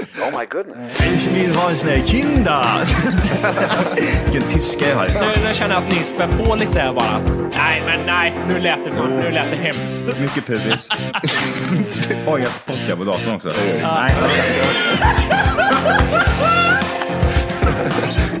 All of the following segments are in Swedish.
Ich vill ha en sån här kinda. Vilken tyska jag har. Nu, nu känner jag att ni spär på lite där bara. Nej, men nej, nu lät det, för, nu lät det hemskt. Mycket pubis. Oj, jag spottar på datorn också. Nej.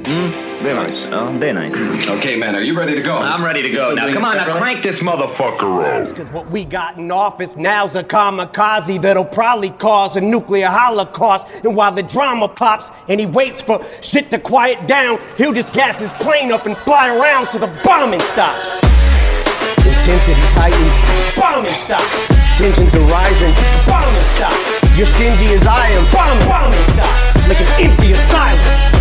Det är nice. Ja, det är nice. okay, man, are you ready to go? I'm ready to go. Now come on, now crank this motherfucker up. Because what we got in office now's a kamikaze that'll probably cause a nuclear holocaust. And while the drama pops and he waits for shit to quiet down, he'll just gas his plane up and fly around till the bombing stops. Intensity's heightened, bombing stops. Tensions are rising, bombing stops. You're stingy as I am, bombing, bombing stops. Like an empty asylum.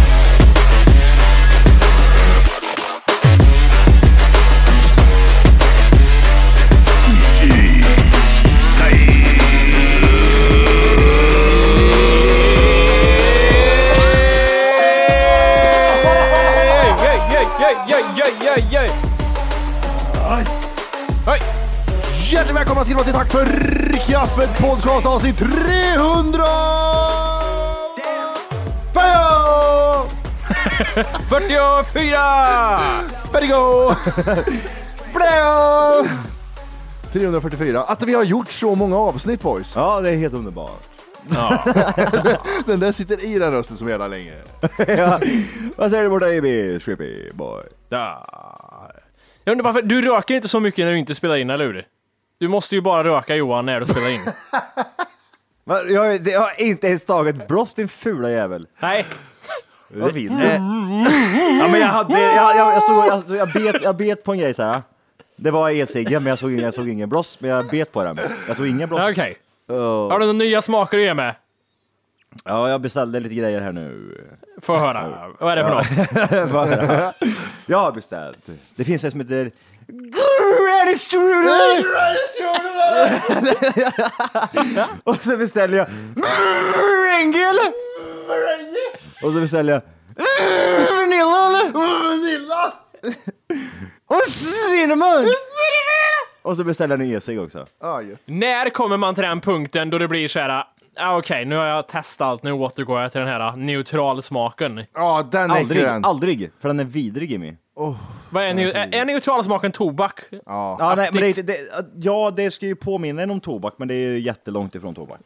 Ni vara till Tack för kaffet podcast avsnitt 300! Fire! 44! Färdigo! Blå! 344. Att vi har gjort så många avsnitt boys. Ja, det är helt underbart. Den där sitter i den rösten som jävla länge. ja. Vad säger du borta i Strippy boy? Ja. Jag undrar varför, du röker inte så mycket när du inte spelar in, eller hur? Du måste ju bara röka Johan när du spelar in. Va, Jag, har- jag har inte ens tagit bross din fula jävel. Nej. Vad du? Ja, men jag, hade, jag, jag, jag, stod, jag, jag, bet, jag bet på en grej så här. Det var e-ciggen, men jag såg, ingen- jag såg ingen bloss, men jag bet på den. Jag såg ingen bloss. Okej. Har du några nya smaker att ge mig? Ja, jag beställde lite grejer här nu. Får jag höra. Vad är det för något? Jag har beställt. Det finns en som heter Granny Strudel! Och så beställer jag Merengue Och så beställer jag Vanilla eller? Vanilla! Och cinnamon! Och så beställer jag en e-cigg också. Ah, gött. När kommer man till den punkten då det blir så här, ah, okej, nu har jag testat allt, nu återgår jag till den här neutralsmaken. Ja, den är Aldrig, den. aldrig, för den är vidrig Jimmy. Vad är, neu- är, är neutralsmaken tobak? Ja. Ja, nej, men det, det, ja, det ska ju påminna en om tobak, men det är ju jättelångt ifrån tobak.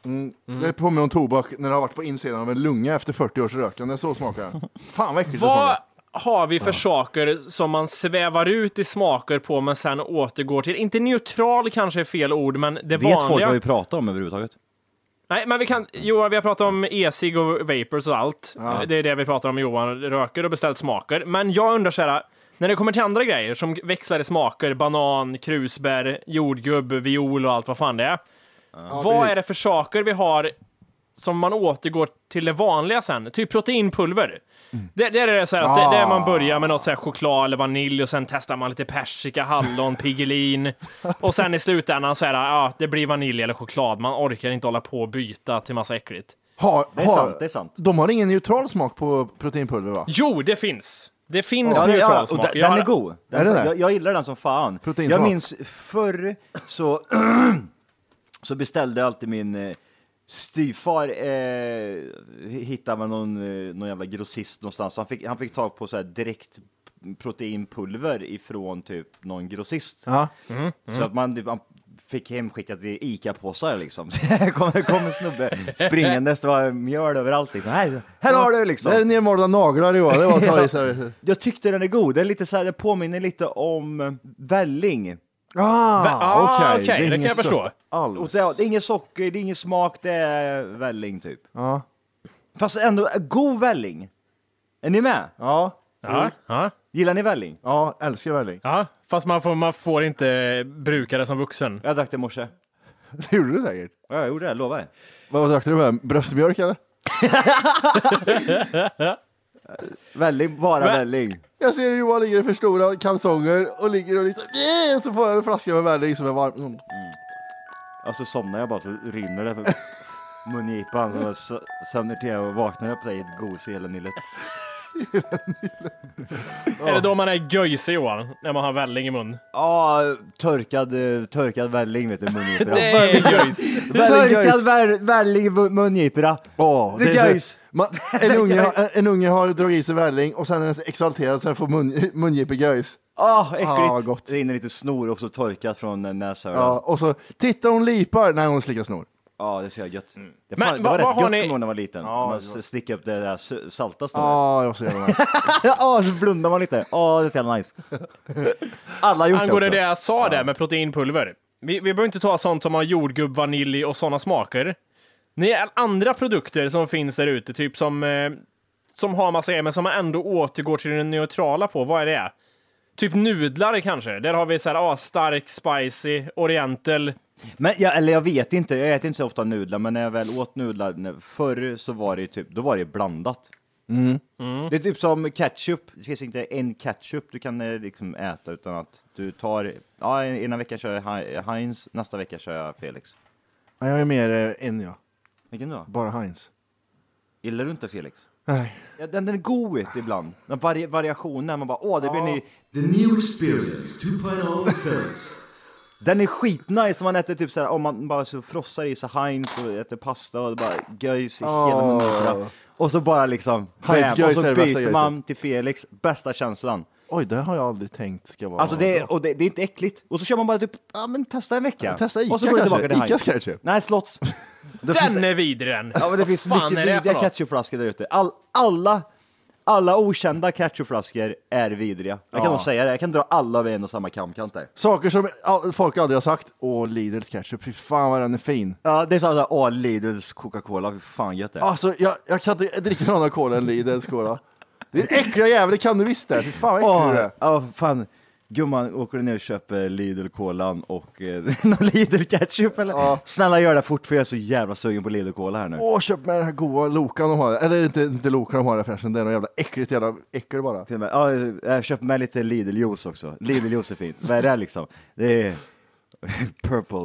Det påminner om tobak när det har varit på insidan av en lunga efter 40 års rökande. Så smakar. Fan vad äckligt det Vad smakar. har vi för saker som man svävar ut i smaker på men sen återgår till, inte neutral kanske är fel ord, men det Vet folk vanliga. vad vi pratar om överhuvudtaget? Nej, men vi kan, Johan, vi har pratat om e-cigg och vapors och allt. Det är det vi pratar om, Johan röker och beställt smaker. Men jag undrar så här, när det kommer till andra grejer som växlar i smaker, banan, krusbär, jordgubb, viol och allt vad fan det är. vad precis. är det för saker vi har som man återgår till det vanliga sen. Typ proteinpulver. Det, det är det så här att det, det är man börjar med något så här choklad eller vanilj och sen testar man lite persika, hallon, pigelin. Och sen i slutändan så är det, ja, det blir vanilj eller choklad. Man orkar inte hålla på och byta till massa äckligt. Har, Det är har, sant, det är sant. De har ingen neutral smak på proteinpulver va? Jo, det finns. Det finns Ja, det- ja, den, den är god. Den, Är det det? jag, jag gillar den som fan. Proteinsmak. Jag minns förr så, så beställde jag alltid min eh, styvfar, eh, hittade man någon, eh, någon jävla grossist någonstans. Han fick, han fick tag på så här direkt proteinpulver ifrån typ någon grossist. Ja. Så att man, man fick hemskickat i ICA-påsar liksom. Så det kom, det kom en snubbe springandes, det var mjöl överallt liksom. Här, här har du liksom. Det är nermalda naglar Johan, det var att ta i. Jag tyckte den är god. Den är lite så här, det påminner lite om eh, välling. Ah, ah, okej. okej, det kan är inget jag förstå. Alls. det, det är ingen socker, det är ingen smak, det är välling typ. Ja. Fast ändå god välling. Är ni med? Ja. Ja, ja, Gillar ni välling? ja, älskar välling. ja. Fast man får, man får inte bruka det som vuxen. Jag drack det i morse. Det gjorde du säkert. Ja, jag gjorde det, jag lovar. Vad drack du med? Bröstmjölk eller? Välling, bara Men- välling. Jag ser Johan ligger i för stora kalsonger och ligger och liksom, yeah! så får han en flaska med välling som är varm. Mm. Och så somnar jag bara så rinner det för mungipan. Så jag s- somnar till och vaknar upp där i ett gos i hela nyllet. Är det då man är göjsig Johan? När man har välling i mun? Ja, torkad, eh, torkad välling vet du, mungiporna. Det är göjs. Torkad göjs. väl- välling i mun- mungiporna. Åh, Det är göjs. Man, en, unge, har- en unge har dragit i sig välling och sen är den så exalterad så den får mun, mungipegöjs. Ah, äckligt. Ah, gott. Det rinner lite snor också torkat från eh, näshörnan. Ja, Ja. och så, titta hon lipar när hon slickar snor. Det är så jävla gött. Det, Men fan, det vad- var vad rätt har gött ni- ni... när man var liten. Ja, man det var- sticker upp det där s- salta snoret. Ja, det var så jävla nice. Ja, så blundar man lite. Ja, det är så jävla nice. Alla har gjort Angående det det också. jag sa där med proteinpulver. Vi, vi behöver inte ta sånt som har jordgubb, vanilj och sådana smaker. Ni är andra produkter som finns där ute, typ som, eh, som har massa grejer, men som man ändå återgår till det neutrala på. Vad är det? Typ nudlar kanske? Där har vi så här, ah, stark, spicy, oriental. Men jag, eller jag vet inte, jag äter inte så ofta nudlar, men när jag väl åt nudlar förr så var det ju typ, då var det ju blandat. Mm. Det är typ som ketchup, det finns inte en ketchup du kan eh, liksom äta utan att du tar, ja ena veckan kör jag Heinz, nästa vecka kör jag Felix. Ja, jag är mer eh, en ja, Vilken då? bara Heinz. Gillar du inte Felix? Nej. Ja, den, den är god ibland. Den vari, variationen, man bara åh det blir ny. The new experience 2.0 Felix. Den är skitnice om man äter typ såhär, om man bara så frossar i sig Heinz och äter pasta och det bara göjs i hela Åh. munnen. Och så bara liksom, Heinz bam, och så byter man till Felix, bästa känslan. Oj, det har jag aldrig tänkt ska vara Alltså det, är- och det, det är inte äckligt. Och så kör man bara typ, ja men testa en vecka. Ja, testa Ica och så går kanske. till Icas ketchup. Nej, Slotts. Det finns- Den är vidrig den! Ja, men det finns mycket vidriga ketchupflaskor där ute. All, alla, alla okända ketchupflaskor är vidriga. Jag kan nog säga det, jag kan dra alla över en och samma kamkant där. Saker som all, folk aldrig har sagt. Åh, Lidls ketchup, fy fan vad den är fin. Ja, det är såhär, åh Lidls Coca-Cola, fy fan gött det är. Alltså, jag, jag kan inte dricka någon annan cola än Lidls cola. Det är äckliga jävel, det kan du visst det. Fy fan vad äcklig Åh, du är. ja, fan. Gumman, åker du ner och köper Lidl-kolan och eh, någon Lidl-ketchup eller? Ja. Snälla gör det fort för jag är så jävla sugen på Lidl-cola här nu. Åh, köp med den här goa Lokan de har. Eller inte, inte Lokan de har där förresten, det är något jävla äckligt jävla äckel bara. Till och med, ja, jag köper med lite Lidl-juice också. Lidl-juice är fint. Vad är det liksom? Det är purple.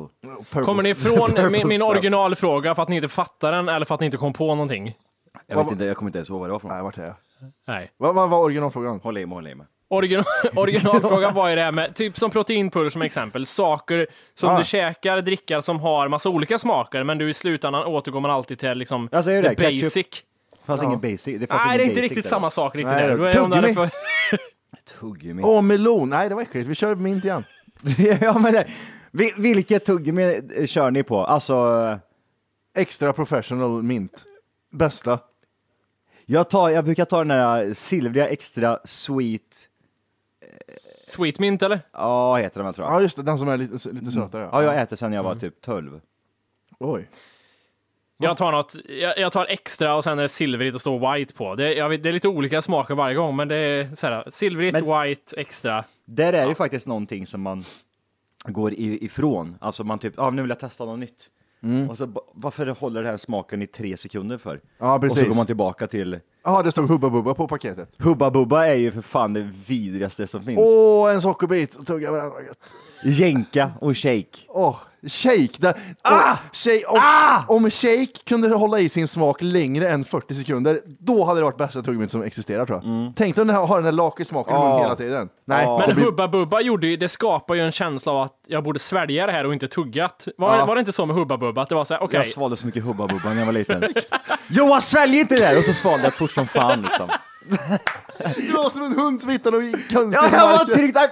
Purple- Kommer ni ifrån min, min originalfråga för att ni inte fattar den eller för att ni inte kom på någonting? Jag vet inte, jag kommer inte ens ihåg vad det var från. Nej, vart är jag? Nej. Vad vad var originalfrågan? Håll i mig, håll i mig. Original, originalfrågan var ju det här med, typ som proteinpulver som exempel, saker som Ah. du käkar, drickar som har massa olika smaker, men du i slutändan återgår man alltid till liksom Alltså, det ketchup? basic. Det fanns ingen basic. Det fanns Nej, ingen det är inte riktigt där. samma sak riktigt Nej, där. det- tuggummi. för, Tuggummi. Åh, melon. Nej, det var äckligt. Vi kör mint igen. ja, men det, vil- vilket tuggummi eh, kör ni på? Alltså, eh, Extra professional mint. Bästa. jag, tar, jag brukar ta den där silvriga extra sweet, sweet mint eller? ja heter den väl tror jag. Ja, just det. Den som är lite, lite sötare. Ja, jag äter sen jag var typ 12. Oj. Jag tar något, jag, jag tar extra och sen är det silvrigt och står white på. Det, jag vet, det är lite olika smaker varje gång, men det är så här, silvrigt, Men- white, extra. Där är ju faktiskt någonting som man går i, ifrån. Alltså man typ, ja ah, nu vill jag testa något nytt. Och så, varför håller den här smaken i tre sekunder för? Ja, Och så precis. går man tillbaka till Ja, det stod Hubba Bubba på paketet. Hubba Bubba är ju för fan det vidrigaste som finns. Åh, en sockerbit och tugga varandra. gött. Jänka och shake. Åh, shake. Där, ah! shake om, om shake kunde hålla i sin smak längre än 40 sekunder, då hade det varit bästa tuggummit som existerar tror jag. Tänk dig här, har den här lakritssmaken i munnen Ja. hela tiden. Nej, det Men blir- Hubba Bubba gjorde ju, det skapar ju en känsla av att jag borde svälja det här och inte tuggat. Var, Ja. var det inte så med Hubba Bubba? Att det var så här, okej, Jag svalde så mycket Hubba Bubba när jag var liten. Johan svälj inte det där! Och så svalde jag fort som fan liksom. Det var som en hund som hittade något konstigt Ja, jag bara tryckte,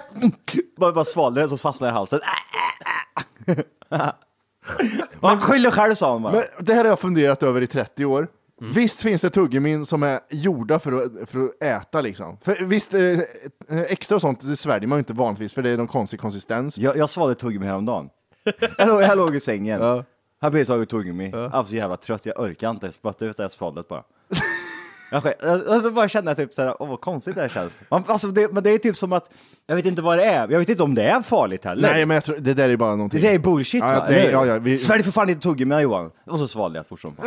bara, bara svalde det så fastnade jag i halsen. Man skyller själv sa hon bara. Men det här har jag funderat över i 30 år. Visst finns det tuggummin som är gjorda för att, för att äta liksom. För visst, eh, extra och sånt det sväljer man ju inte vanligtvis för det är någon konstig konsistens. Jag, jag svalde tuggummi häromdagen. Jag låg, jag låg i sängen. Jag har precis tagit tuggummi. Jag var så jävla trött, jag orkar inte. Spötte ut det här svallet bara. Jag, jag, alltså bara kände jag typ såhär, åh vad konstigt det här känns. Man, alltså det, men det är typ som att, jag vet inte vad det är, jag vet inte om det är farligt heller. Nej, men jag tror, det där är bara någonting. Det är bullshit Ja, va? det- ja, ja, vi- Svälj för fan inte tuggummi Johan. Och så svalde jag fort som fan.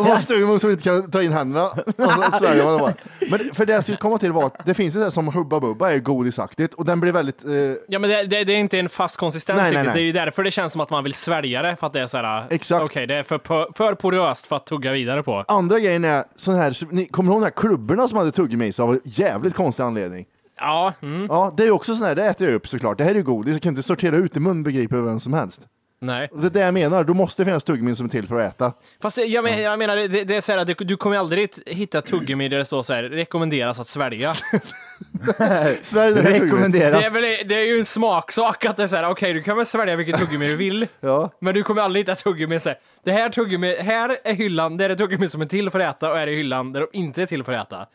Och var tuggummi som inte kan ta in händerna. Och så sväljer man det bara. Men för det jag skulle komma till var att det finns ju det här som Hubba Bubba är godisaktigt och den blir väldigt... Eh, Ja men det, det, det är inte en fast konsistens Nej, nej, nej. Det är ju därför det känns som att man vill svälja det. För att det är såhär, Exakt. okej det är för, på- för poröst för att tugga vidare på. andra grejen är sån här, ni kommer du ihåg de här klubborna som hade tuggummi i sig av en jävligt konstig anledning? Ja, mm, Ja, det är ju också sån här, det äter jag upp såklart. Det här är ju godis, jag kan inte sortera ut i mun begriper vem som helst. Nej. Det är det jag menar, då måste det finnas tuggummin som är till för att äta. Fast jag, men, jag menar, det, det är så här, att du, du kommer aldrig hitta tuggummi där det står så här, rekommenderas att svälja. Sverige, det tuggummi. Det Rekommenderas. är, väl, det är ju en smaksak att det är så här, okej du kan väl svälja vilket tuggummi du vill. Ja. Men du kommer aldrig hitta tuggummi så här, det här tuggummi, här är hyllan, där är tuggummi som är till för att äta och här är hyllan där de inte är till för att äta.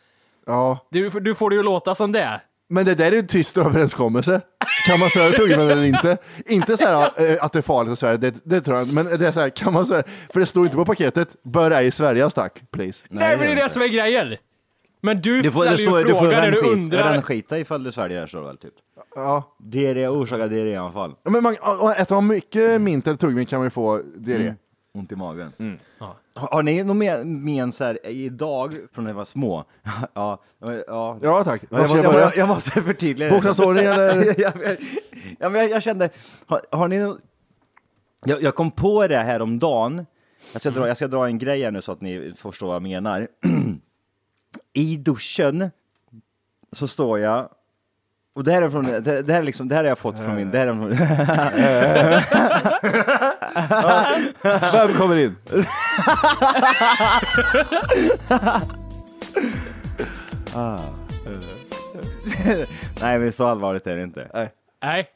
ja, Du, du får det ju låta som det. Men det där är ju en tyst överenskommelse. Kan man svälja tuggummin eller inte? Inte så här eh, att det är farligt att svälja, det, det tror jag inte. Men det är så här, kan man svälja? För det står inte på paketet, bör ej sväljas tack, please. Nej, men det är det som är grejen. Men du, Du får, ställer ju du får frågan när du undrar. rännskita ifall du sväljer det det väl typ. Ja. Diarré orsakar diarré i alla fall. Ja, Men man, äter man mycket mint eller tuggummi kan man ju få diarré. Ont i magen. Mm. Har, har ni något mer men så här, idag, från när ni var små? ja, ja. Ja tack, Jag, jag jag, jag, jag måste förtydliga. Bokstavsordning eller? ja, men- ja, jag, jag kände, har, har ni nå- jag, jag kom på det här om dagen. Jag ska, dra, jag ska dra en grej här nu så att ni förstår vad jag menar. I duschen så står jag och det här är från, det, det här är liksom, det här har jag fått från min, det här är från, Vem kommer in? nej men så allvarligt är det inte. Nej.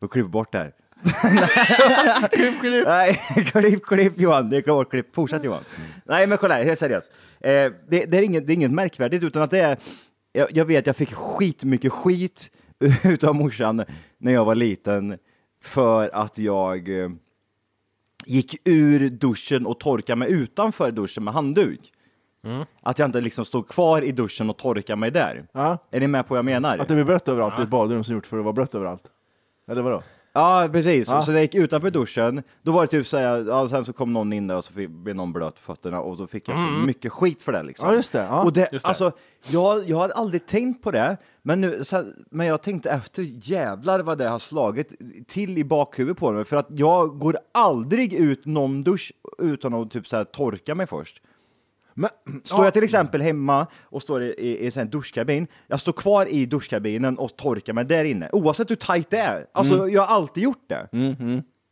Då klipp bort det här. klipp, klipp. Nej, klipp, klipp Johan. Det är klart, klipp. Fortsätt Johan. Nej, men kolla här, helt seriöst. Eh, det, det, är inget, det är inget märkvärdigt, utan att det är... Jag, jag vet, jag fick skitmycket skit utav morsan när jag var liten för att jag eh, gick ur duschen och torkade mig utanför duschen med handduk. Att jag inte liksom stod kvar i duschen och torkade mig där. Ja. Är ni med på vad jag menar? Att det blir blött överallt i ett badrum som gjort för att vara blött överallt. Eller vadå? Ja, precis. Ja. Så när jag gick utanför duschen, då var det typ såhär, ja, sen så kom någon in där och så fick- blev någon blöt på fötterna och då fick jag så mycket skit för det liksom. Ja, just det. Ja. Och det, Just det. alltså, jag, jag hade aldrig tänkt på det, men, nu, sen, men jag tänkte efter, jävlar vad det har slagit till i bakhuvudet på mig, för att jag går aldrig ut någon dusch utan att typ så här, torka mig först. Men, Står jag till exempel hemma och står i, i, i en duschkabin, jag står kvar i duschkabinen och torkar mig där inne, oavsett hur tajt det är. Alltså, Mm. jag har alltid gjort det.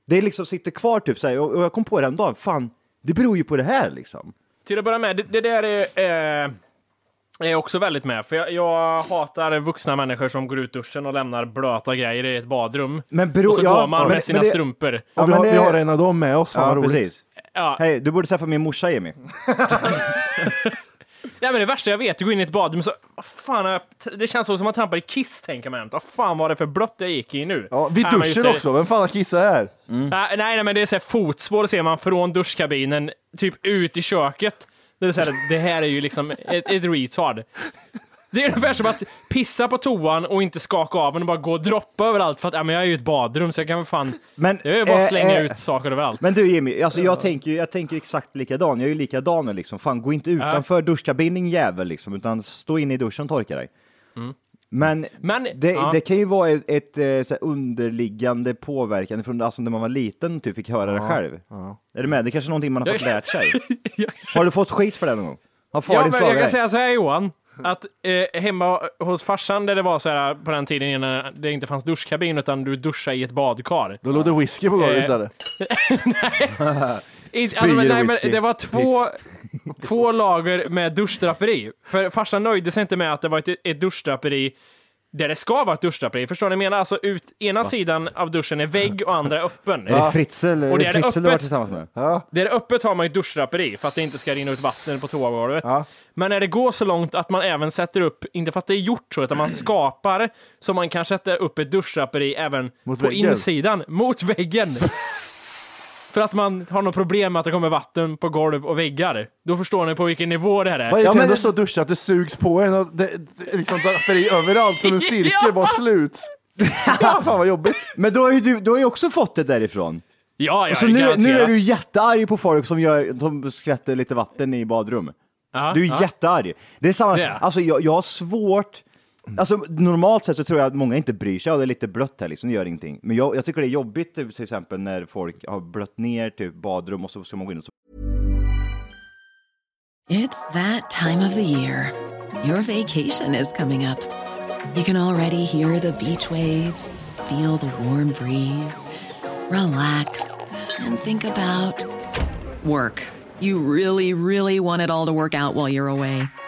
Det liksom sitter kvar typ så här, och, och jag kom på det en dag, fan, det beror ju på det här liksom. Till att börja med, det, det där är, eh, är jag också väldigt med. För jag, jag hatar vuxna människor som går ut duschen och lämnar blöta grejer i ett badrum. Men bero- och så ja, går man men- med sina men det- strumpor. vi, Ja, men har, vi det- har en av dem med oss, fan Ja, roligt. precis. Ja. Hej, du borde träffa min morsa Jimmy. Nej, men det värsta jag vet, är att gå in i ett badrum så, fan, det känns så som att man trampar i kiss, tänker man. Vad fan var det för blött jag gick i nu? Ja, vid Nej, men duschen det- också, vem fan har kissat här? Mm. Nej, nej, men det är så här fotspår ser man från duschkabinen, typ ut i köket. Det är så här, det här är ju liksom ett, ett retard. Det är ungefär som att pissa på toan och inte skaka av den och bara gå och droppa överallt för att ja, men jag är ju ett badrum så jag kan väl fan... Men, jag vill bara eh, slänga eh, ut saker överallt. Men du Jimmy, alltså jag tänker ju jag tänker ju exakt likadan. Jag är ju likadan liksom. Fan, gå inte utanför duschkabinen din jävel liksom, utan stå inne i duschen och torka dig. Men, Men, det, ja. det kan ju vara ett, ett eh, så här underliggande påverkan från alltså när man var liten, typ fick höra det själv. Är du med? Det är kanske är någonting man har fått lärt sig. Har du fått skit för det någon gång? Har Ja, men jag kan dig? säga så här Johan, att eh, hemma hos farsan där det var så här på den tiden innan det inte fanns duschkabin utan du duschade i ett badkar. Då låg det whisky på golvet Eh, istället. Alltså, men, nej, men whisky. det var två, två lager med duschdraperi. För farsan nöjde sig inte med att det var ett, ett duschdraperi där det ska vara ett duschdraperi. Förstår ni vad jag menar? Alltså ut, ena sidan av duschen är vägg och andra är öppen. Är det Fritzl, är Och det det är det Fritzl du har varit öppet. tillsammans med? Där det är öppet har man ju duschdraperi för att det inte ska rinna ut vatten på toagolvet. Ja. Men när det går så långt att man även sätter upp, inte för att det är gjort så, utan man skapar så man kan sätta upp ett duschdraperi även Mot på väggen. insidan, mot väggen. för att man har något problem med att det kommer vatten på golv och väggar. Då förstår ni på vilken nivå det här är. Vad är Ja, det men- att stå och duscha, att det sugs på en och det, det liksom draperi överallt som en cirkel Ja. bara sluts. Fan vad jobbigt. Men då har ju du, du har ju också fått det därifrån. Ja, ja, Så nu, nu är du jättearg på folk som, gör, som skvätter lite vatten i badrum. Ja, Du är ja. jättearg. Det är samma, Det alltså jag, jag har svårt, alltså normalt sett så tror jag att många inte bryr sig, och det är lite blött här liksom, det gör ingenting. Men jag, jag tycker det är jobbigt typ, till exempel när folk har blött ner typ badrum och så ska man gå in och så It's that time of the year. Your vacation is coming up. You can already hear the beach waves, feel the warm breeze, relax, and think about work. You really, really want it all to work out while you're away.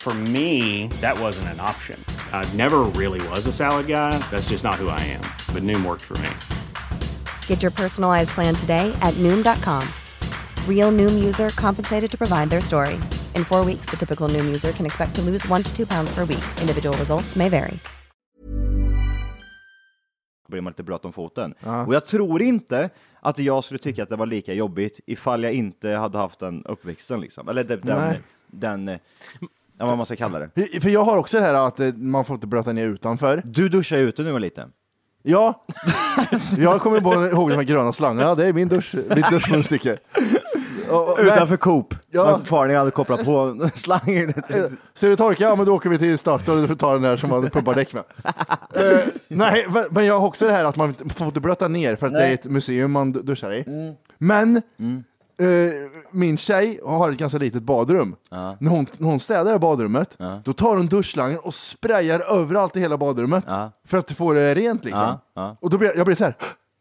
For me, that wasn't an option. I never really was a salad guy. That's just not who I am. But Noom worked for me. Get your personalized plan today at Noom.com. Real Noom user compensated to provide their story. In four weeks, the typical Noom user can expect to lose one to two pounds per week. Individual results may vary. blir man lite blöt om foten. Och jag tror inte att jag skulle tycka att det var lika jobbigt ifall jag inte hade haft den uppväxten liksom. Eller den, den, den ja, vad man ska kalla det. För jag har också det här att eh, man får inte blöta ner utanför. Du duschade ute när du var liten. Ja, jag kommer bara ihåg de här gröna slangarna. Det är min dusch, mitt duschmunstycke. Och- och- Utanför Coop. Ja. Ja. Far hade kopplat på en slang. Ska du torka? Ja, men då åker vi till Statoil och tar den där som man pumpar däck med. Eh, nej, men- men jag har också det här att man får inte blöta ner för att det är ett museum man du- duschar i. Men eh, min tjej har ett ganska litet badrum. När, hon, när hon städar badrummet, då tar hon duschslangen och sprayar överallt i hela badrummet. Ja. För att få det rent liksom. Ja, ja. Och då blir jag, jag blir så här.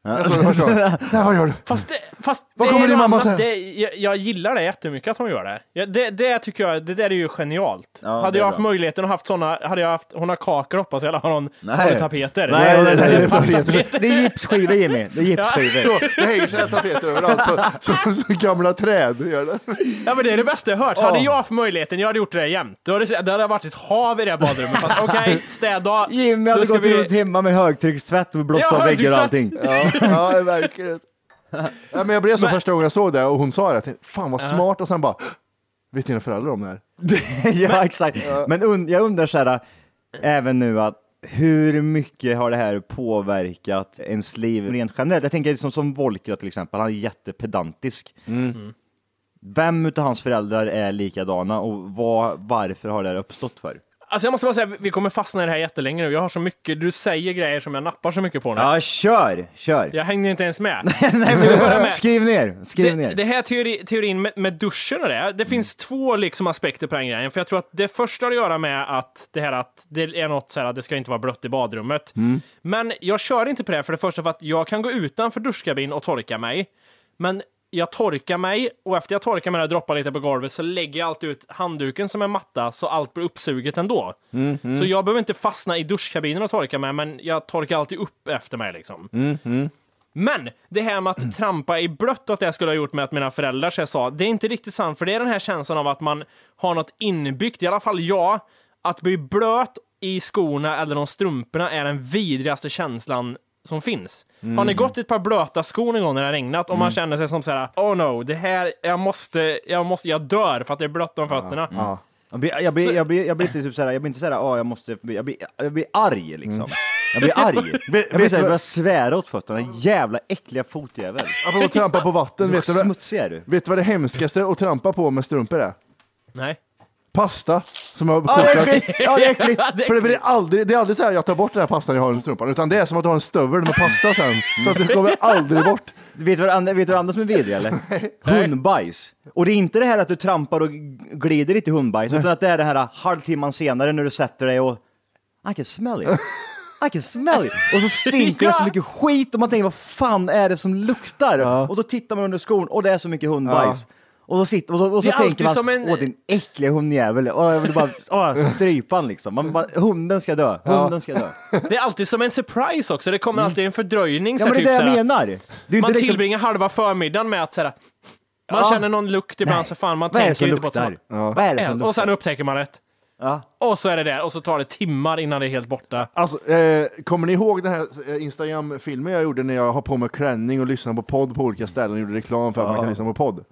Jag såg det första gången. Nej, vad gör du? Fast, det, fast Vad det kommer är din något mamma annat. säga? Det, jag, jag gillar det jättemycket att hon gör det. Ja, det. Det tycker jag, det där är ju genialt. Ja, hade är jag haft bra. möjligheten att haft såna, hade jag haft, hon har kakor hoppas jag, eller har hon Nej. tapeter? Nej, det är. Det är gipsskivor Jimmy. Det är gipsskivor. Så, det hänger sig tapeter överallt, så, så, så gamla träd gör det. Ja men det är det bästa jag hört. Hade jag haft möjligheten, jag hade gjort det jämt. Då hade det, det hade varit ett hav i det här badrummet. Fast Okej, städdag. Jimmy Då hade ska gått vi- runt hemma med högtryckstvätt och blåst Ja, av väggar och allting. Ja, ja verkligen. Ja, men jag blev så Men- första gången jag såg det och hon sa det, jag tänkte, fan vad smart och sen bara, vet dina föräldrar om det här? ja, exakt. Men und jag undrar så här, även nu att hur mycket har det här påverkat ens liv rent generellt? Jag tänker som, som Volker till exempel, han är jättepedantisk. Vem utav hans föräldrar är likadana och vad, varför har det här uppstått för? Alltså jag måste bara säga, vi kommer fastna i det här jättelänge nu. Jag har så mycket, du säger grejer som jag nappar så mycket på nu. Ja, kör, kör. Jag hängde inte ens med. Nej, men, med. skriv ner, skriv det, ner. det här teori, teorin med, med duschen och det, det finns två liksom aspekter på den grejen. För jag tror att det första har att göra med att det här att det är något så här att det ska inte vara blött i badrummet. Men jag kör inte på det för det första för att jag kan gå utanför duschkabin och torka mig. Men jag torkar mig och efter jag torkar mig och droppar lite på golvet så lägger jag alltid ut handduken som en matta så allt blir uppsuget ändå. Mm, mm. Så jag behöver inte fastna i duschkabinen och torka mig, men jag torkar alltid upp efter mig liksom. Mm. Men det här med att trampa i blött och att det skulle ha gjort med att mina föräldrar så jag sa, det är inte riktigt sant, för det är den här känslan av att man har något inbyggt, i alla fall jag, att bli blöt i skorna eller de strumporna är den vidrigaste känslan som finns. Har ni Mm. gått i ett par blöta skor någon gång när det har regnat och man Mm. känner sig som så här: oh no, det här, jag måste, jag måste, jag dör för att det är blött om fötterna. Ja. Jag blir, jag blir, jag blir, jag blir inte typ såhär, jag blir inte såhär, åh jag måste, jag blir, jag blir arg liksom. Jag blir arg. Jag blir såhär, jag börjar svära åt fötterna, jävla äckliga fotjävel. Apropå trampa på vatten, vet du, vad, Smutsig är du. vet du vad det hemskaste att trampa på med strumpor är? Nej. Pasta som har Ja, det är kokats. äckligt! Ja, det är äckligt! För det blir aldrig, det är aldrig så här jag tar bort den här pastan jag har i strumpan, utan det är som att du har en stövel med pasta sen. För att det kommer aldrig bort. Vet du vad du vad andra som är vidriga eller? Hundbajs. Och det är inte det här att du trampar och glider lite i hundbajs, utan att det är det här halvtimman senare när du sätter dig och I can smell it. I can smell it. Och så stinker det så mycket skit och man tänker vad fan är det som luktar? Och då tittar man under skon och det är så mycket hundbajs. Och så, sitter, och så, och så Det är alltid tänker man, som en- åh din äckliga hundjävel, åh, jag vill bara åh, strypa han liksom. Man, bara, hunden ska dö, hunden ska dö. Det är alltid som en surprise också, det kommer alltid en fördröjning. Ja så men det är typ det jag såhär- menar. Det man liksom, tillbringar halva förmiddagen med att såhär, man Ja. känner någon lukt ibland så fan man Vad det tänker inte på luktar? man- Vad är det som Och sen luktar? upptäcker man det. Ja. Och så är det där, och så tar det timmar innan det är helt borta. Alltså, eh, kommer ni ihåg den här eh, Instagram-filmen jag gjorde när jag har på mig klänning och lyssnar på podd på olika ställen och gjorde reklam för att man Ja. kan lyssna på podd?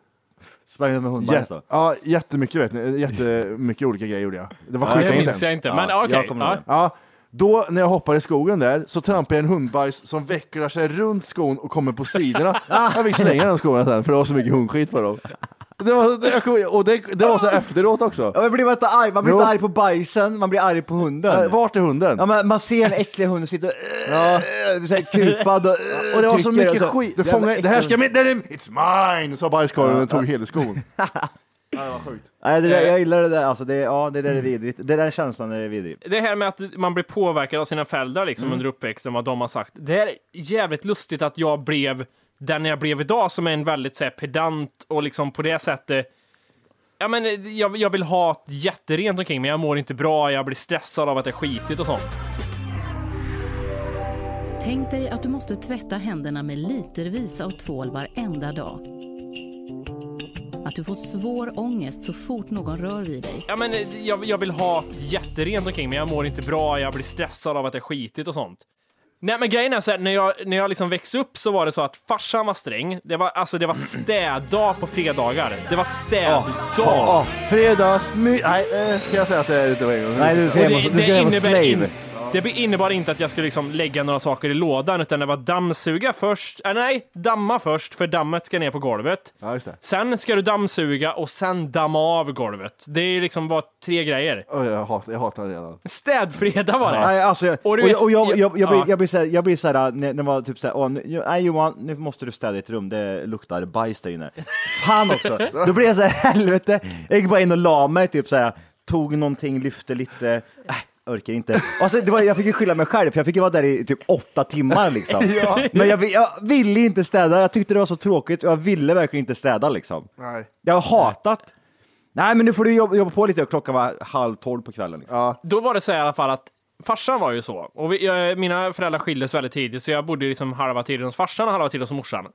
Sprang med hundbajs då? Ja, jättemycket vet ni. Jättemycket olika grejer gjorde jag. Det var Ja, skitlänge det minns sedan. jag inte, men okej. jag kommer ihåg ja. Ja, då när jag hoppar i skogen där så trampar jag en hundbajs som vecklar sig runt skon och kommer på sidorna. jag fick slänga de skorna sen för det var så mycket hundskit på dem. Det var, det, och det, det var så efteråt också. Ja, men blir man inte arg? Man blir Jo. inte arg på bajsen, man blir arg på hunden. Vart är hunden? Ja, men man ser en äcklig hund sitta och Ja. äh, så här kupad och, äh, Och det var så mycket så- skit. Det, Jävla fångar, det här ska min, it's mine, sa bajskorven och tog hela skon. Ja, det var sjukt. Nej, det där, jag gillar det där, alltså det, ja, det där är vidrigt. Det där känslan är vidrig. Det här med att man blir påverkad av sina föräldrar liksom under uppväxten, vad de har sagt. Det är jävligt lustigt att jag blev den jag blev idag, som är en väldigt så här, pedant och liksom på det sättet Ja, men jag, jag vill ha ett jätterent omkring mig, jag mår inte bra, jag blir stressad av att det är skitigt och sånt. Tänk dig att du måste tvätta händerna med litervis av tvål varenda dag. Att du får svår ångest så fort någon rör vid dig. Ja, men jag, jag vill ha ett jätterent omkring mig, jag mår inte bra, jag blir stressad av att det är skitigt och sånt. Nej men grejen är så här, när jag, när jag liksom växte upp så var det så att farsan var sträng. Det var, alltså, det var städdag på fredagar. Det var städdag. Ja, fredags... My, nej, eh, ska jag säga att det är inte en gång? Nej, du ska hem och, slave. in- det innebar inte att jag skulle liksom lägga några saker i lådan, utan det var dammsuga först. Äh, nej, damma först, för dammet ska ner på golvet. Ja, just det. Sen ska du dammsuga och sen damma av golvet. Det är liksom bara tre grejer. Oj, jag, hatar, jag hatar det redan. Städfredag var det. Nej, alltså, och, Och du och, vet- och jag, jag, jag, blir, ja. jag blir såhär, jag blir såhär, när när var typ såhär, åh, nu, nej Johan, nu måste du städa ditt rum, det luktar bajs där inne. Fan också! Då blir jag såhär, helvete, jag gick bara in och la mig, typ såhär, tog någonting, lyfte lite, äh, orkar inte. Alltså, det var, jag fick ju skylla mig själv, för jag fick ju vara där i typ åtta timmar liksom. Men jag, jag ville inte städa, jag tyckte det var så tråkigt och jag ville verkligen inte städa liksom. Nej. Jag har hatat. Nej men nu får du jobba, jobba på lite, och klockan var halv tolv på kvällen. Liksom. Ja, Då var det så här i alla fall att farsan var ju så. Och vi, jag, mina föräldrar skildes väldigt tidigt, så jag bodde liksom halva tiden hos farsan och halva tiden hos morsan.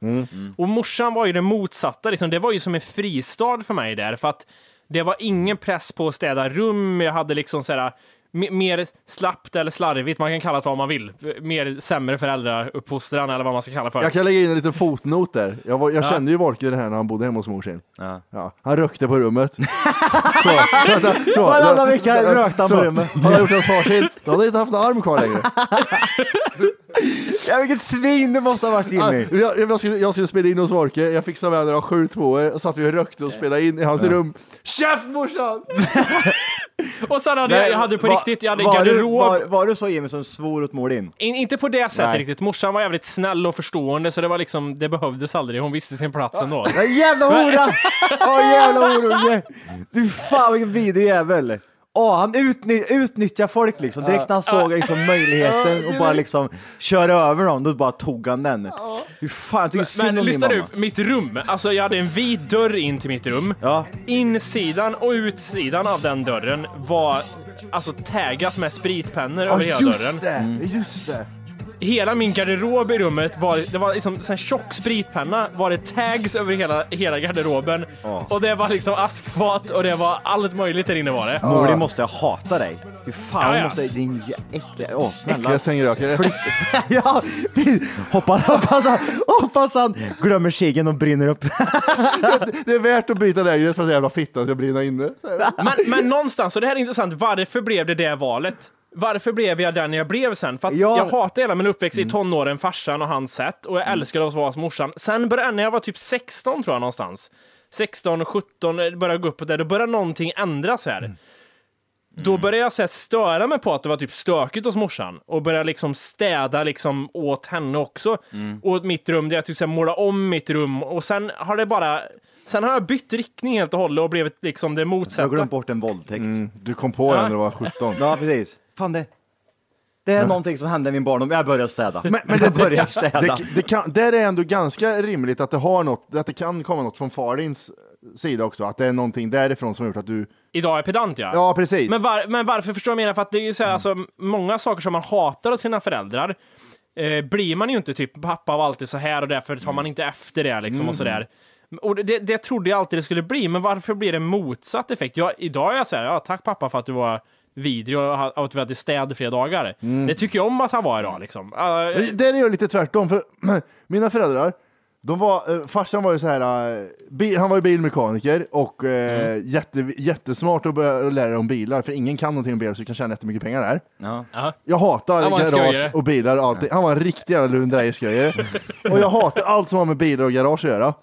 Och morsan var ju det motsatta, liksom, det var ju som en fristad för mig där, för att det var ingen press på att städa rum, jag hade liksom så här, mer slappt eller slarvigt, man kan kalla det vad man vill. Mer sämre föräldrauppfostran eller vad man ska kalla det för. Jag kan lägga in en liten fotnot där. Jag, var, jag Ja. kände ju Volker det här när han bodde hemma hos morsin. Ja. Ja, han rökte på rummet. så, vänta, så, Varannan vecka rökte han på rummet. Hade han gjort en svarsitt, då hade han inte haft en arm kvar längre. Ja, vilket svin du måste ha varit Ja, inne i. jag, jag, skulle, jag skulle spela in hos Volker, jag fixade med några sju tvåor och satt vi och rökte och spelade in i hans rum. Käft morsan! Och sen hade jag, jag hade på var, riktigt, jag hade var, du, garderob. var, var du så Jimmy som svor åt mor? In, inte på det sättet Nej. riktigt. Morsan var jävligt snäll och förstående, så det var liksom, det behövdes aldrig. Hon visste sin plats ändå. Ja, jävla hora! Åh jävla horunge! Du fan vilken vidrig jävel! Åh, han utny- utnyttjar folk liksom. Direkt när han såg liksom möjligheten och bara liksom köra över dem, då bara tog han den. Hur fan, jag tycker synd Men din lyssna mamma. du, mitt rum. Alltså jag hade en vit dörr in till mitt rum. Ja. Insidan och utsidan av den dörren var alltså taggat med spritpennor över hela just dörren. det, just det. Hela min garderob i rummet var, det var liksom en tjock spritpenna, var det tags över hela, hela garderoben. Och det var liksom askfat och det var allt möjligt där inne var det. Mor, din måste jag hata dig. Hur fan Ja, ja. måste din äckliga... Åh, snälla. Äckliga sängrökare. Ja, hoppas, hoppas, han, hoppas han glömmer ciggen och brinner upp. Det är värt att byta lägenhet för att jävla fitta ska brinna inne. Men, men någonstans, och det här är intressant, varför blev det det valet? Varför blev jag den jag blev sen? För att Ja. jag hatade hela min uppväxt i tonåren, farsan och hans sätt, och jag älskade att vara hos morsan. Sen började, när jag var typ 16 tror jag någonstans, 16, 17, det började gå uppåt där, då började någonting ändras här. Då började jag så här, störa mig på att det var typ stökigt hos morsan och började liksom städa liksom åt henne också. Och mitt rum, där jag typ så här, målade om mitt rum och sen har det bara Sen har jag bytt riktning helt och hållet och blivit liksom det Jag har motsatta. glömt bort en våldtäkt. Mm, du kom på den när du var 17. Ja, precis. Fan det. Det är någonting som hände i min barndom. Jag börjar städa. Men, men det, börjar städa. det, det kan, där är ändå ganska rimligt att det, har något, att det kan komma något från farins sida också. Att det är någonting därifrån som har gjort att du... Idag är pedant ja. Ja, precis. Men, var, men varför förstår jag menar? För att det är ju så här, alltså, många saker som man hatar hos sina föräldrar eh, blir man ju inte typ pappa var alltid så här och därför tar man inte efter det liksom och sådär. Och det, det trodde jag alltid det skulle bli, men varför blir det motsatt effekt? Jag, idag är jag så här, ja tack pappa för att du var vidrig och ha- att vi hade städfria dagar. Det tycker jag om att han var idag liksom. Uh, Där är jag lite tvärtom, för mina föräldrar, de var, eh, farsan var ju så här, eh, han var ju bilmekaniker och eh, jätte, jättesmart att börja lära dig om bilar, för ingen kan någonting om bilar så du kan tjäna jättemycket pengar där. Ja. ja. Jag hatar garage sköjare. och bilar och allt. Han var en riktig jävla lundrejsköjare. och jag hatar allt som har med bilar och garage att göra.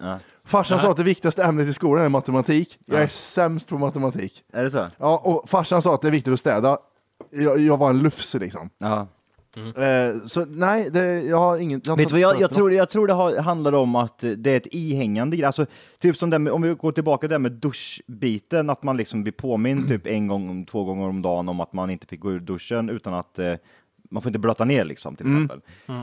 Farsan sa att det viktigaste ämnet i skolan är matematik. Jag är sämst på matematik. Är det så? Ja, och farsan sa att det är viktigt att städa. Jag, jag var en lufs liksom. Ja. Eh, så nej, det, jag har ingen... Jag har Vet du vad, jag, jag, tror, jag tror det har, handlar om att det är ett ihängande grej. Alltså, typ som det med, om vi går tillbaka till det med duschbiten, att man liksom blir påmind typ en gång, två gånger om dagen om att man inte fick gå ur duschen utan att eh, man får inte blöta ner liksom till exempel.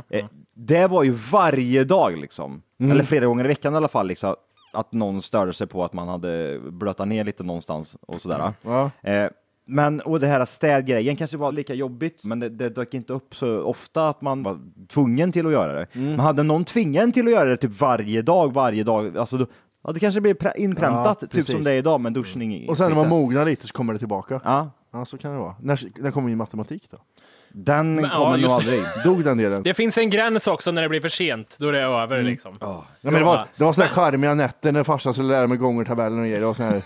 Eh, det var ju varje dag liksom, eller flera gånger i veckan i alla fall, liksom, att någon störde sig på att man hade blötat ner lite någonstans och sådär. Ja. Eh, men och det här städgrejen kanske var lika jobbigt, men det, det dök inte upp så ofta att man var tvungen till att göra det. Men hade någon tvingat en till att göra det typ varje dag, varje dag, alltså då, ja, det kanske blir prä- inpräntat, Ja, typ precis. som det är idag med duschning. Och sen när man mognar lite så kommer det tillbaka. Ja, Ja, så kan det vara. När, när kommer min matematik då? Den Men, ja, kommer nog just aldrig. Dog den delen? Det finns en gräns också när det blir för sent, då är det över liksom. Ja, men det var, det var sådana här charmiga nätter när farsan skulle lära mig gångertabellen och grejer. Det var sån här,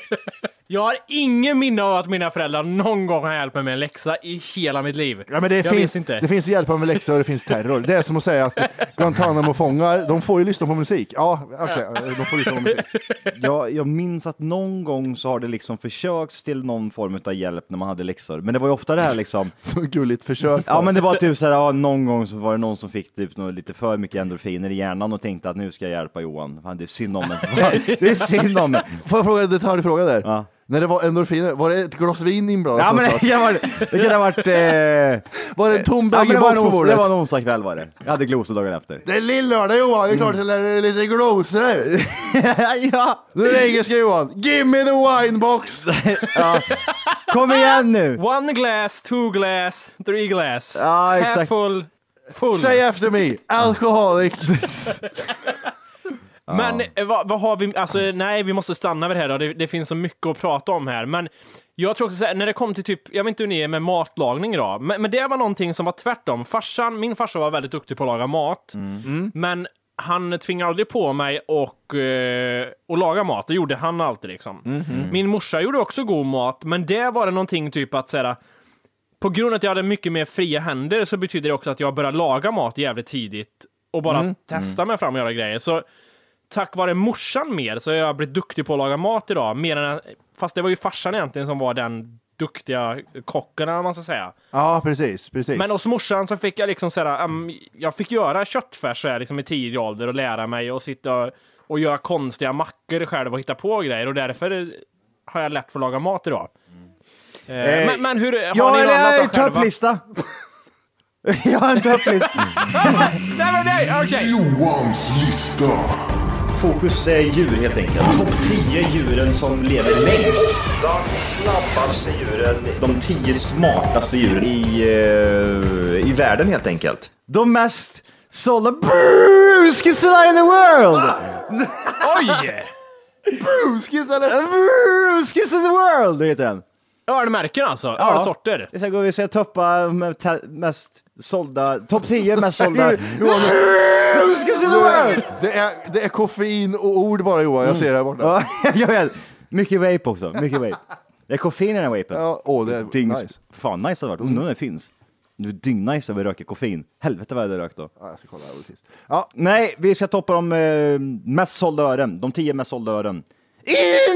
Jag har ingen minne av att mina föräldrar någon gång har hjälpt mig med en läxa i hela mitt liv. ja, men det, jag finns, inte. det finns hjälp med läxor och det finns terror. Det är som att säga att Guantanamo-fångar, de får ju lyssna på musik. Ja, okej, de får lyssna på musik. Jag, jag minns att någon gång så har det liksom försökts till någon form av hjälp när man hade läxor, men det var ju ofta det här liksom Så gulligt försök. Ja men det var typ såhär, ja, någon gång så var det någon som fick typ något, lite för mycket endorfiner i hjärnan och tänkte att nu ska jag hjälpa Johan. Fan, det är synd om mig. Det är synd om mig. Får jag fråga en detaljfråga där? Ja. När det var endorfiner, var det ett glas vin inblandat? Ja men det, någonstans? kan vara, det kunde ha varit... Eh, Var det en tom ja, men det, var en på ons, det bordet? var en onsdag kväll var det. Jag hade glosor dagen efter. Det är lillördag Johan, det är klart Mm. jag lär dig lite glosor. ja. Nu är det engelska Johan. Give me the wine box. ja. Kom igen nu! One glass, two glass, three glass. Ja Half exakt. full, full. Say after me, alcoholic. Men eh, vad, vad har vi, alltså nej vi måste stanna vid det här då, det, det finns så mycket att prata om här. Men jag tror också så här, när det kom till typ, jag vet inte hur ni är med matlagning idag, men, men det var någonting som var tvärtom. Farsan, min farsa var väldigt duktig på att laga mat, men han tvingade aldrig på mig och, eh, och laga mat, det gjorde han alltid liksom. Min morsa gjorde också god mat, men det var det någonting typ att säga på grund av att jag hade mycket mer fria händer så betyder det också att jag började laga mat jävligt tidigt och bara testa mig fram och göra grejer. Så tack vare morsan mer så har jag blivit duktig på att laga mat idag. Mer än, fast det var ju farsan egentligen som var den duktiga kocken, eller man ska säga. Ja, precis, precis. Men hos morsan så fick jag liksom såhär, um, jag fick göra köttfärs så här, liksom i tidig ålder och lära mig och sitta och, och göra konstiga mackor själv och hitta på grejer och därför har jag lätt för att laga mat idag. Eh, men, men hur, har ja, ni något annat en då själva? topplista. jag har en topplista. nej men nej, okej. Johans lista. Fokus är djur helt enkelt. Topp 10 djuren som lever längst. De snabbaste djuren. De 10 smartaste djuren i, eh, i världen helt enkelt. De mest sålda bruskisarna in the world! Oj! Bruskis eller? Bruskis in the world heter den. Ölmärken alltså? Ölsorter? Sen går vi se toppa med mest sålda, topp 10 mest sålda. Det är, det är koffein och ord bara Johan, jag ser det här borta. Ja, jag vet. Mycket vape också, mycket vape. Det är koffein i den här vapen. Ja, åh, det är Dyngs- nice. Fan nice det hade varit, undrar om det finns. Det är dyngnice att vi röker koffein. Helvete vad jag hade rökt då. Ja, jag ska kolla här finns. Ja, Nej, vi ska toppa de eh, mest sålda ören. De 10 mest sålda ören.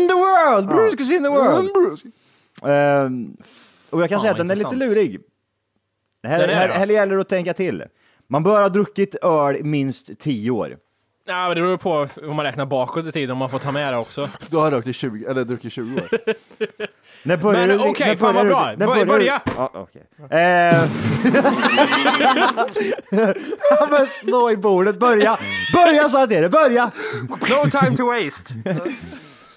In the world! Bruskis in the world! Ehm, och jag kan Fan, säga att vad den är lite intressant. lurig. Här, här, här gäller det att tänka till. Man bör ha druckit öl i minst 10 år. Ja, men det beror på om man räknar bakåt i tiden, om man får ta med det också. då har rökt i 20, eller druckit 20 år. När börjar Men du- okej, när fan börjar vad du- bra. när Bör- börjar du- börja. Ja, okej. Eh, Ja, men slå i bordet, börja! Börja sa jag till dig, börja! No time to waste.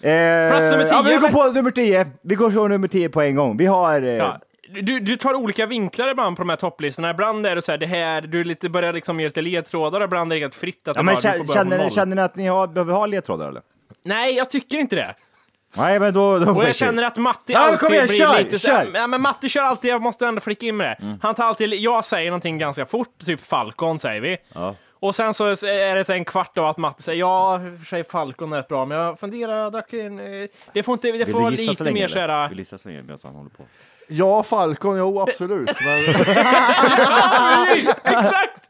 Eh, Plats nummer Ja, 10, vi går på nummer 10. Vi går så nummer 10 på en gång. Vi har... Eh, Ja. Du, du tar olika vinklar ibland på de här topplistorna. Ibland är det så här, det här, du lite, börjar liksom ge lite ledtrådar, ibland är det helt fritt. Att Ja, men bara, känner, känner, noll. känner ni att ni har, behöver ha ledtrådar eller? Nej, jag tycker inte det. Nej, men då... då Och jag känner att Matti men alltid igen, blir kör, lite kör. Mm. Ja, men Matti kör alltid, jag måste ändå flika in med det. Han tar alltid, jag säger någonting ganska fort, typ Falcon säger vi. Ja. Och sen så är det så en kvart av att Matti säger ja, för sig Falcon är rätt bra, men jag funderar, jag drack en... eh, Det får inte, det Vill får vara lite mer såhär... Vill du gissa så länge medan han håller på? Ja, Falcon, jo absolut. Men... Exakt!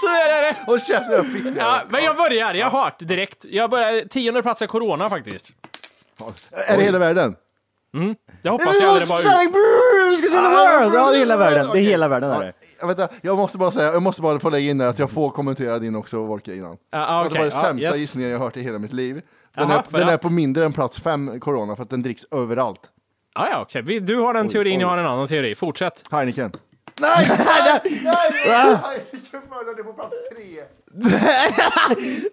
Så är det. Och käften, jag fick det. Ja, men jag börjar, jag har det direkt. Jag börjar, tionde plats är Corona faktiskt. Är det hela världen? Jag hoppas jag, det bara ut. World! Ja, det är hela världen. Det är hela världen. Är det. Jag, vet, inte, jag måste bara säga, jag måste bara få lägga in där att jag får kommentera din också, Wolke, innan. Ja, Att Det okej, var den sämsta yes. gissningen jag har hört i hela mitt liv. Den, är, för den är på mindre än plats fem, Corona, för att den dricks överallt. Ja, ja, okej. Vi- Du har en teorin, oj. jag har en annan teori. Fortsätt. Heineken. Nej! Nej! Följde på plats tre.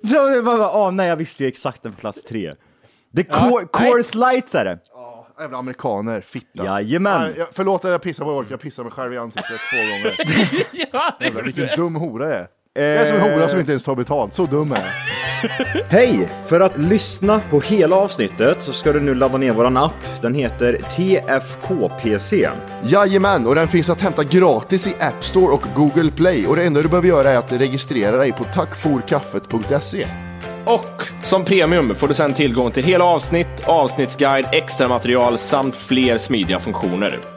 Så det var bara, åh nej, jag visste ju exakt den på plats tre. Det är Coor- Coors Lights är det. Jävla amerikaner, fitta. Jajamän. Nej, jag, förlåt att jag pissar på Wolke, jag pissar mig själv i ansiktet två gånger. ja, det Jävlar, vilken dum hora jag är. Jag är som en hora som inte ens tar betalt, så dum är jag. Hej! För att lyssna på hela avsnittet så ska du nu ladda ner våran app. Den heter TFKPC. Jajamän, och den finns att hämta gratis i App Store och Google Play. Och det enda du behöver göra är att registrera dig på tackforkaffet.se. Och som premium får du sedan tillgång till hela avsnitt, avsnittsguide, extra material samt fler smidiga funktioner.